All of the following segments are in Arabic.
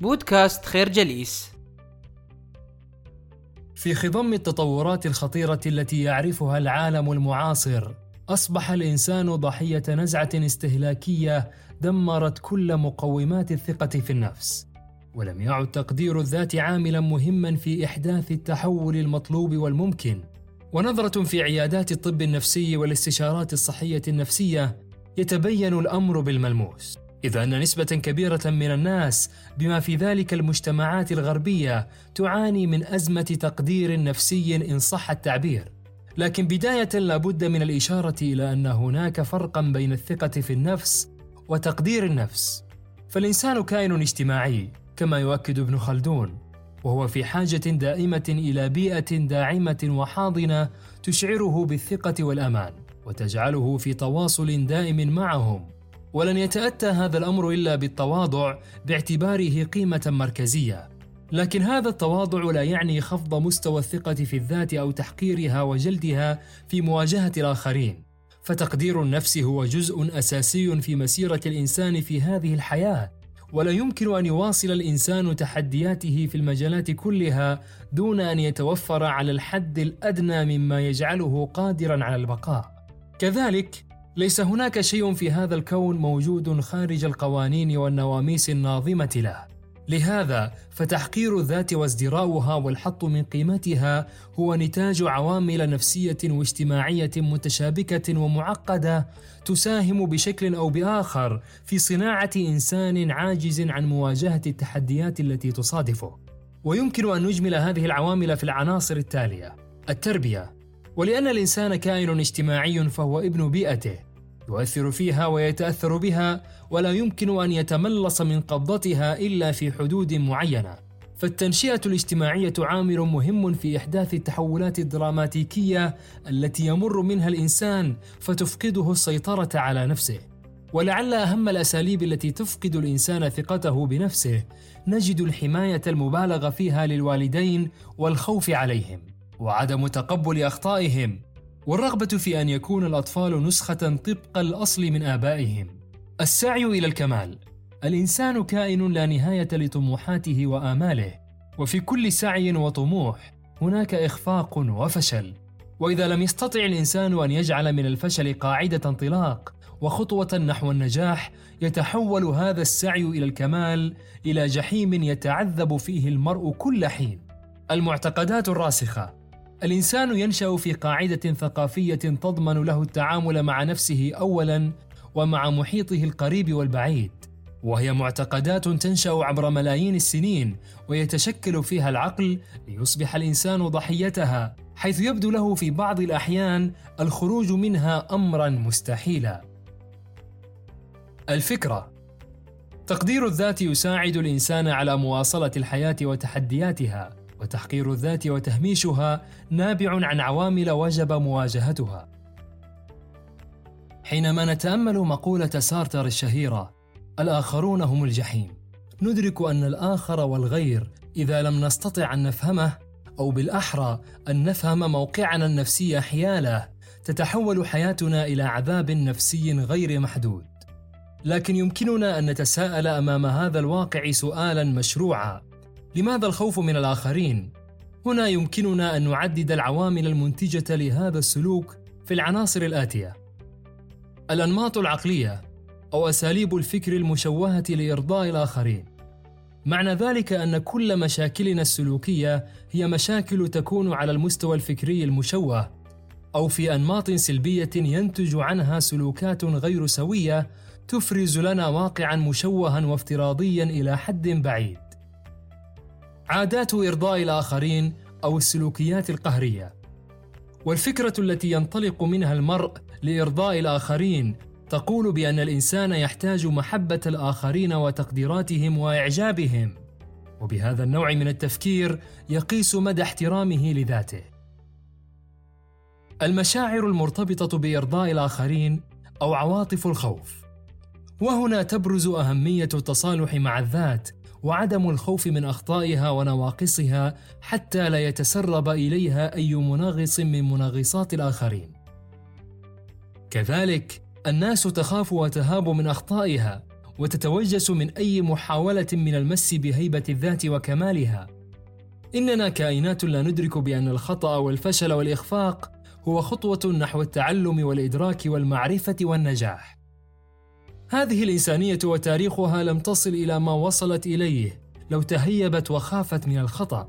بودكاست خير جليس. في خضم التطورات الخطيرة التي يعرفها العالم المعاصر أصبح الإنسان ضحية نزعة استهلاكية دمرت كل مقومات الثقة في النفس. ولم يعد تقدير الذات عاملا مهما في إحداث التحول المطلوب والممكن. ونظرة في عيادات الطب النفسي والاستشارات الصحية النفسية يتبين الأمر بالملموس. إذ أن نسبة كبيرة من الناس بما في ذلك المجتمعات الغربية تعاني من أزمة تقدير نفسي إن صح التعبير. لكن بداية لابد من الإشارة إلى أن هناك فرقا بين الثقة في النفس وتقدير النفس. فالإنسان كائن اجتماعي كما يؤكد ابن خلدون وهو في حاجة دائمة إلى بيئة داعمة وحاضنة تشعره بالثقة والأمان وتجعله في تواصل دائم معهم. ولن يتأتى هذا الأمر إلا بالتواضع باعتباره قيمة مركزية. لكن هذا التواضع لا يعني خفض مستوى الثقة في الذات أو تحقيرها وجلدها في مواجهة الآخرين. فتقدير النفس هو جزء أساسي في مسيرة الإنسان في هذه الحياة. ولا يمكن أن يواصل الإنسان تحدياته في المجالات كلها دون أن يتوفر على الحد الأدنى مما يجعله قادرا على البقاء. كذلك ليس هناك شيء في هذا الكون موجود خارج القوانين والنواميس الناظمة له. لهذا فتحقير الذات وازدراؤها والحط من قيمتها هو نتاج عوامل نفسية واجتماعية متشابكة ومعقدة تساهم بشكل أو بآخر في صناعة إنسان عاجز عن مواجهة التحديات التي تصادفه. ويمكن أن نجمل هذه العوامل في العناصر التالية التربية. ولأن الإنسان كائن اجتماعي فهو ابن بيئته يؤثر فيها ويتأثر بها ولا يمكن أن يتملص من قبضتها إلا في حدود معينة. فالتنشئة الاجتماعية عامل مهم في إحداث التحولات الدراماتيكية التي يمر منها الإنسان فتفقده السيطرة على نفسه. ولعل أهم الأساليب التي تفقد الإنسان ثقته بنفسه نجد الحماية المبالغ فيها للوالدين والخوف عليهم وعدم تقبل أخطائهم. والرغبة في أن يكون الأطفال نسخة طبق الأصل من آبائهم. السعي إلى الكمال. الإنسان كائن لا نهاية لطموحاته وآماله، وفي كل سعي وطموح هناك إخفاق وفشل. وإذا لم يستطع الإنسان أن يجعل من الفشل قاعدة انطلاق وخطوة نحو النجاح، يتحول هذا السعي إلى الكمال إلى جحيم يتعذب فيه المرء كل حين. المعتقدات الراسخة الإنسان ينشأ في قاعدة ثقافية تضمن له التعامل مع نفسه اولا ومع محيطه القريب والبعيد وهي معتقدات تنشأ عبر ملايين السنين ويتشكل فيها العقل ليصبح الإنسان ضحيتها حيث يبدو له في بعض الأحيان الخروج منها امرا مستحيلا. الفكرة تقدير الذات يساعد الإنسان على مواصلة الحياة وتحدياتها وتحقير الذات وتهميشها نابع عن عوامل وجب مواجهتها. حينما نتأمل مقولة سارتر الشهيرة الآخرون هم الجحيم. ندرك أن الآخر والغير إذا لم نستطع أن نفهمه أو بالأحرى أن نفهم موقعنا النفسي حياله تتحول حياتنا إلى عذاب نفسي غير محدود. لكن يمكننا أن نتساءل أمام هذا الواقع سؤالا مشروعا. لماذا الخوف من الآخرين؟ هنا يمكننا أن نعدد العوامل المنتجة لهذا السلوك في العناصر الآتية: الأنماط العقلية أو أساليب الفكر المشوهة لإرضاء الآخرين. معنى ذلك أن كل مشاكلنا السلوكية هي مشاكل تكون على المستوى الفكري المشوه أو في أنماط سلبية ينتج عنها سلوكات غير سوية تفرز لنا واقعا مشوها وافتراضيا إلى حد بعيد. عادات إرضاء الآخرين أو السلوكيات القهرية. والفكرة التي ينطلق منها المرء لإرضاء الآخرين تقول بأن الإنسان يحتاج محبة الآخرين وتقديراتهم وإعجابهم. وبهذا النوع من التفكير يقيس مدى احترامه لذاته. المشاعر المرتبطة بإرضاء الآخرين أو عواطف الخوف. وهنا تبرز أهمية التصالح مع الذات وعدم الخوف من أخطائها ونواقصها حتى لا يتسرب إليها أي منغص من منغصات الآخرين. كذلك الناس تخاف وتهاب من أخطائها وتتوجس من أي محاولة من المس بهيبة الذات وكمالها. إننا كائنات لا ندرك بأن الخطأ والفشل والإخفاق هو خطوة نحو التعلم والإدراك والمعرفة والنجاح. هذه الإنسانية وتاريخها لم تصل إلى ما وصلت إليه لو تهيبت وخافت من الخطأ.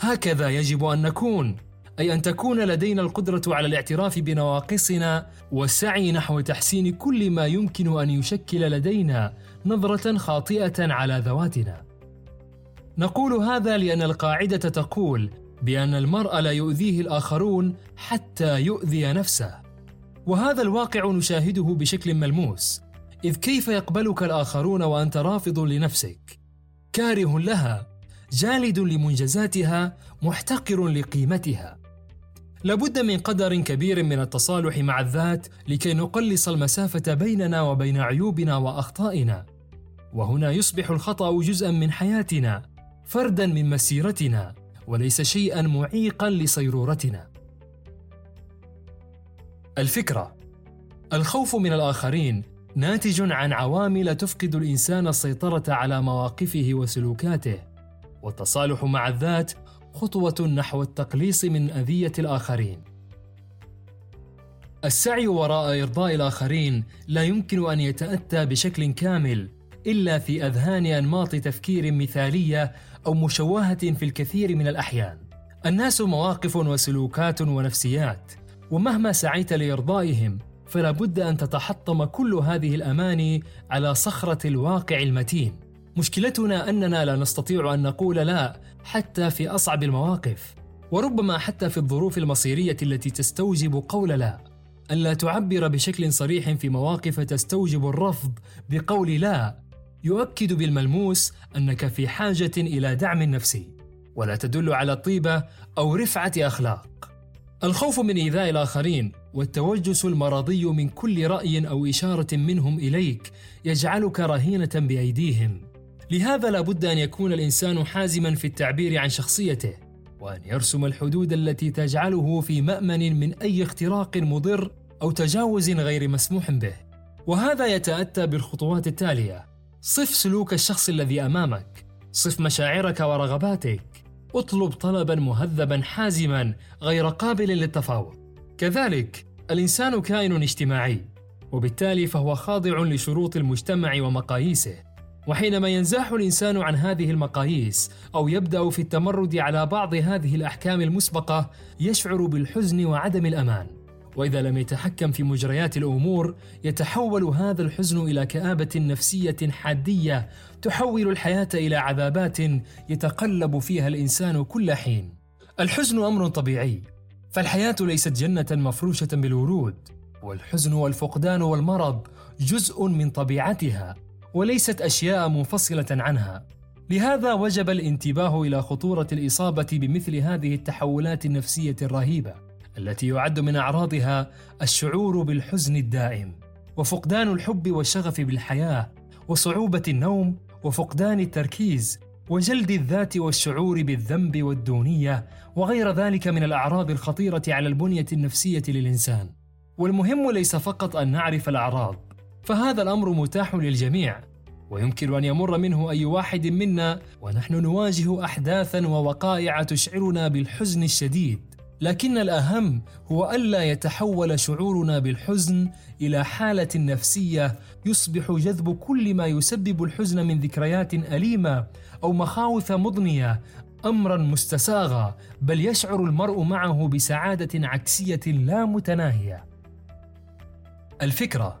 هكذا يجب أن نكون أي أن تكون لدينا القدرة على الاعتراف بنواقصنا والسعي نحو تحسين كل ما يمكن أن يشكل لدينا نظرة خاطئة على ذواتنا. نقول هذا لأن القاعدة تقول بأن المرء لا يؤذيه الآخرون حتى يؤذي نفسه. وهذا الواقع نشاهده بشكل ملموس. إذ كيف يقبلك الآخرون وأنت رافض لنفسك؟ كاره لها جالد لمنجزاتها محتقر لقيمتها. لابد من قدر كبير من التصالح مع الذات لكي نقلص المسافة بيننا وبين عيوبنا وأخطائنا. وهنا يصبح الخطأ جزءا من حياتنا فردا من مسيرتنا وليس شيئا معيقا لصيرورتنا. الفكرة الخوف من الآخرين ناتج عن عوامل تفقد الإنسان السيطرة على مواقفه وسلوكاته. والتصالح مع الذات خطوة نحو التقليص من أذية الآخرين. السعي وراء إرضاء الآخرين لا يمكن أن يتأتى بشكل كامل إلا في أذهان أنماط تفكير مثالية أو مشوهة في الكثير من الأحيان. الناس مواقف وسلوكات ونفسيات ومهما سعيت لإرضائهم فلا بد أن تتحطم كل هذه الاماني على صخرة الواقع المتين. مشكلتنا أننا لا نستطيع أن نقول لا حتى في أصعب المواقف وربما حتى في الظروف المصيرية التي تستوجب قول لا. الا تعبر بشكل صريح في مواقف تستوجب الرفض بقول لا يؤكد بالملموس أنك في حاجة إلى دعم نفسي ولا تدل على طيبه أو رفعة أخلاق. الخوف من إيذاء الآخرين والتوجس المرضي من كل رأي أو إشارة منهم إليك يجعلك رهينة بأيديهم. لهذا لا بد أن يكون الإنسان حازما في التعبير عن شخصيته وأن يرسم الحدود التي تجعله في مأمن من أي اختراق مضر أو تجاوز غير مسموح به. وهذا يتأتى بالخطوات التالية صف سلوك الشخص الذي أمامك صف مشاعرك ورغباتك اطلب طلبا مهذبا حازما غير قابل للتفاوض. كذلك الإنسان كائن اجتماعي وبالتالي فهو خاضع لشروط المجتمع ومقاييسه. وحينما ينزاح الإنسان عن هذه المقاييس أو يبدأ في التمرد على بعض هذه الأحكام المسبقة يشعر بالحزن وعدم الأمان. وإذا لم يتحكم في مجريات الأمور يتحول هذا الحزن إلى كآبة نفسية حادية تحول الحياة إلى عذابات يتقلب فيها الإنسان كل حين. الحزن أمر طبيعي فالحياة ليست جنة مفروشة بالورود والحزن والفقدان والمرض جزء من طبيعتها وليست أشياء منفصلة عنها. لهذا وجب الانتباه إلى خطورة الإصابة بمثل هذه التحولات النفسية الرهيبة التي يعد من أعراضها الشعور بالحزن الدائم وفقدان الحب والشغف بالحياة وصعوبة النوم وفقدان التركيز وجلد الذات والشعور بالذنب والدونية وغير ذلك من الأعراض الخطيرة على البنية النفسية للإنسان. والمهم ليس فقط أن نعرف الأعراض فهذا الأمر متاح للجميع ويمكن أن يمر منه أي واحد منا ونحن نواجه احداثا ووقائع تشعرنا بالحزن الشديد. لكن الأهم هو ألا يتحول شعورنا بالحزن إلى حالة نفسية يصبح جذب كل ما يسبب الحزن من ذكريات أليمة أو مخاوف مضنية امرا مستساغا بل يشعر المرء معه بسعادة عكسية لا متناهية. الفكرة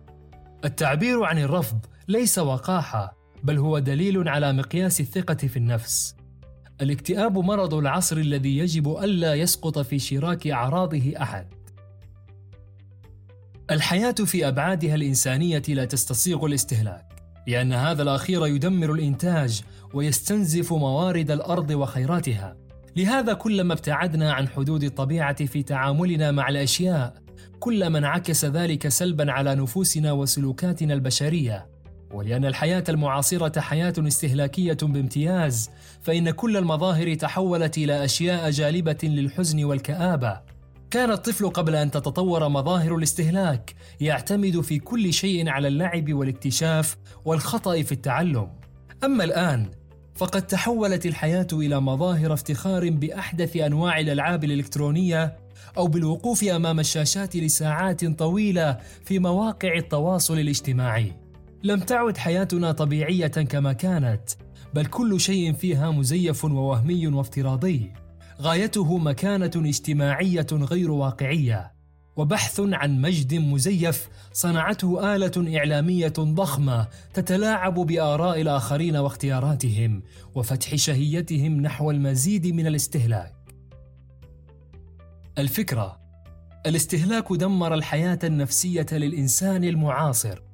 التعبير عن الرفض ليس وقاحة بل هو دليل على مقياس الثقة في النفس. الاكتئاب مرض العصر الذي يجب ألا يسقط في شراك أعراضه أحد. الحياة في أبعادها الإنسانية لا تستصيغ الاستهلاك لأن هذا الأخير يدمر الإنتاج ويستنزف موارد الأرض وخيراتها. لهذا كلما ابتعدنا عن حدود الطبيعة في تعاملنا مع الأشياء كلما انعكس ذلك سلبا على نفوسنا وسلوكاتنا البشرية. ولأن الحياة المعاصرة حياة استهلاكية بامتياز فإن كل المظاهر تحولت إلى أشياء جالبة للحزن والكآبة. كان الطفل قبل أن تتطور مظاهر الاستهلاك يعتمد في كل شيء على اللعب والاكتشاف والخطأ في التعلم. أما الآن فقد تحولت الحياة إلى مظاهر افتخار بأحدث أنواع الألعاب الإلكترونية أو بالوقوف أمام الشاشات لساعات طويلة في مواقع التواصل الاجتماعي. لم تعد حياتنا طبيعية كما كانت بل كل شيء فيها مزيف ووهمي وافتراضي. غايته مكانة اجتماعية غير واقعية. وبحث عن مجد مزيف صنعته آلة إعلامية ضخمة تتلاعب بآراء الآخرين واختياراتهم وفتح شهيتهم نحو المزيد من الاستهلاك. الفكرة الاستهلاك دمر الحياة النفسية للإنسان المعاصر.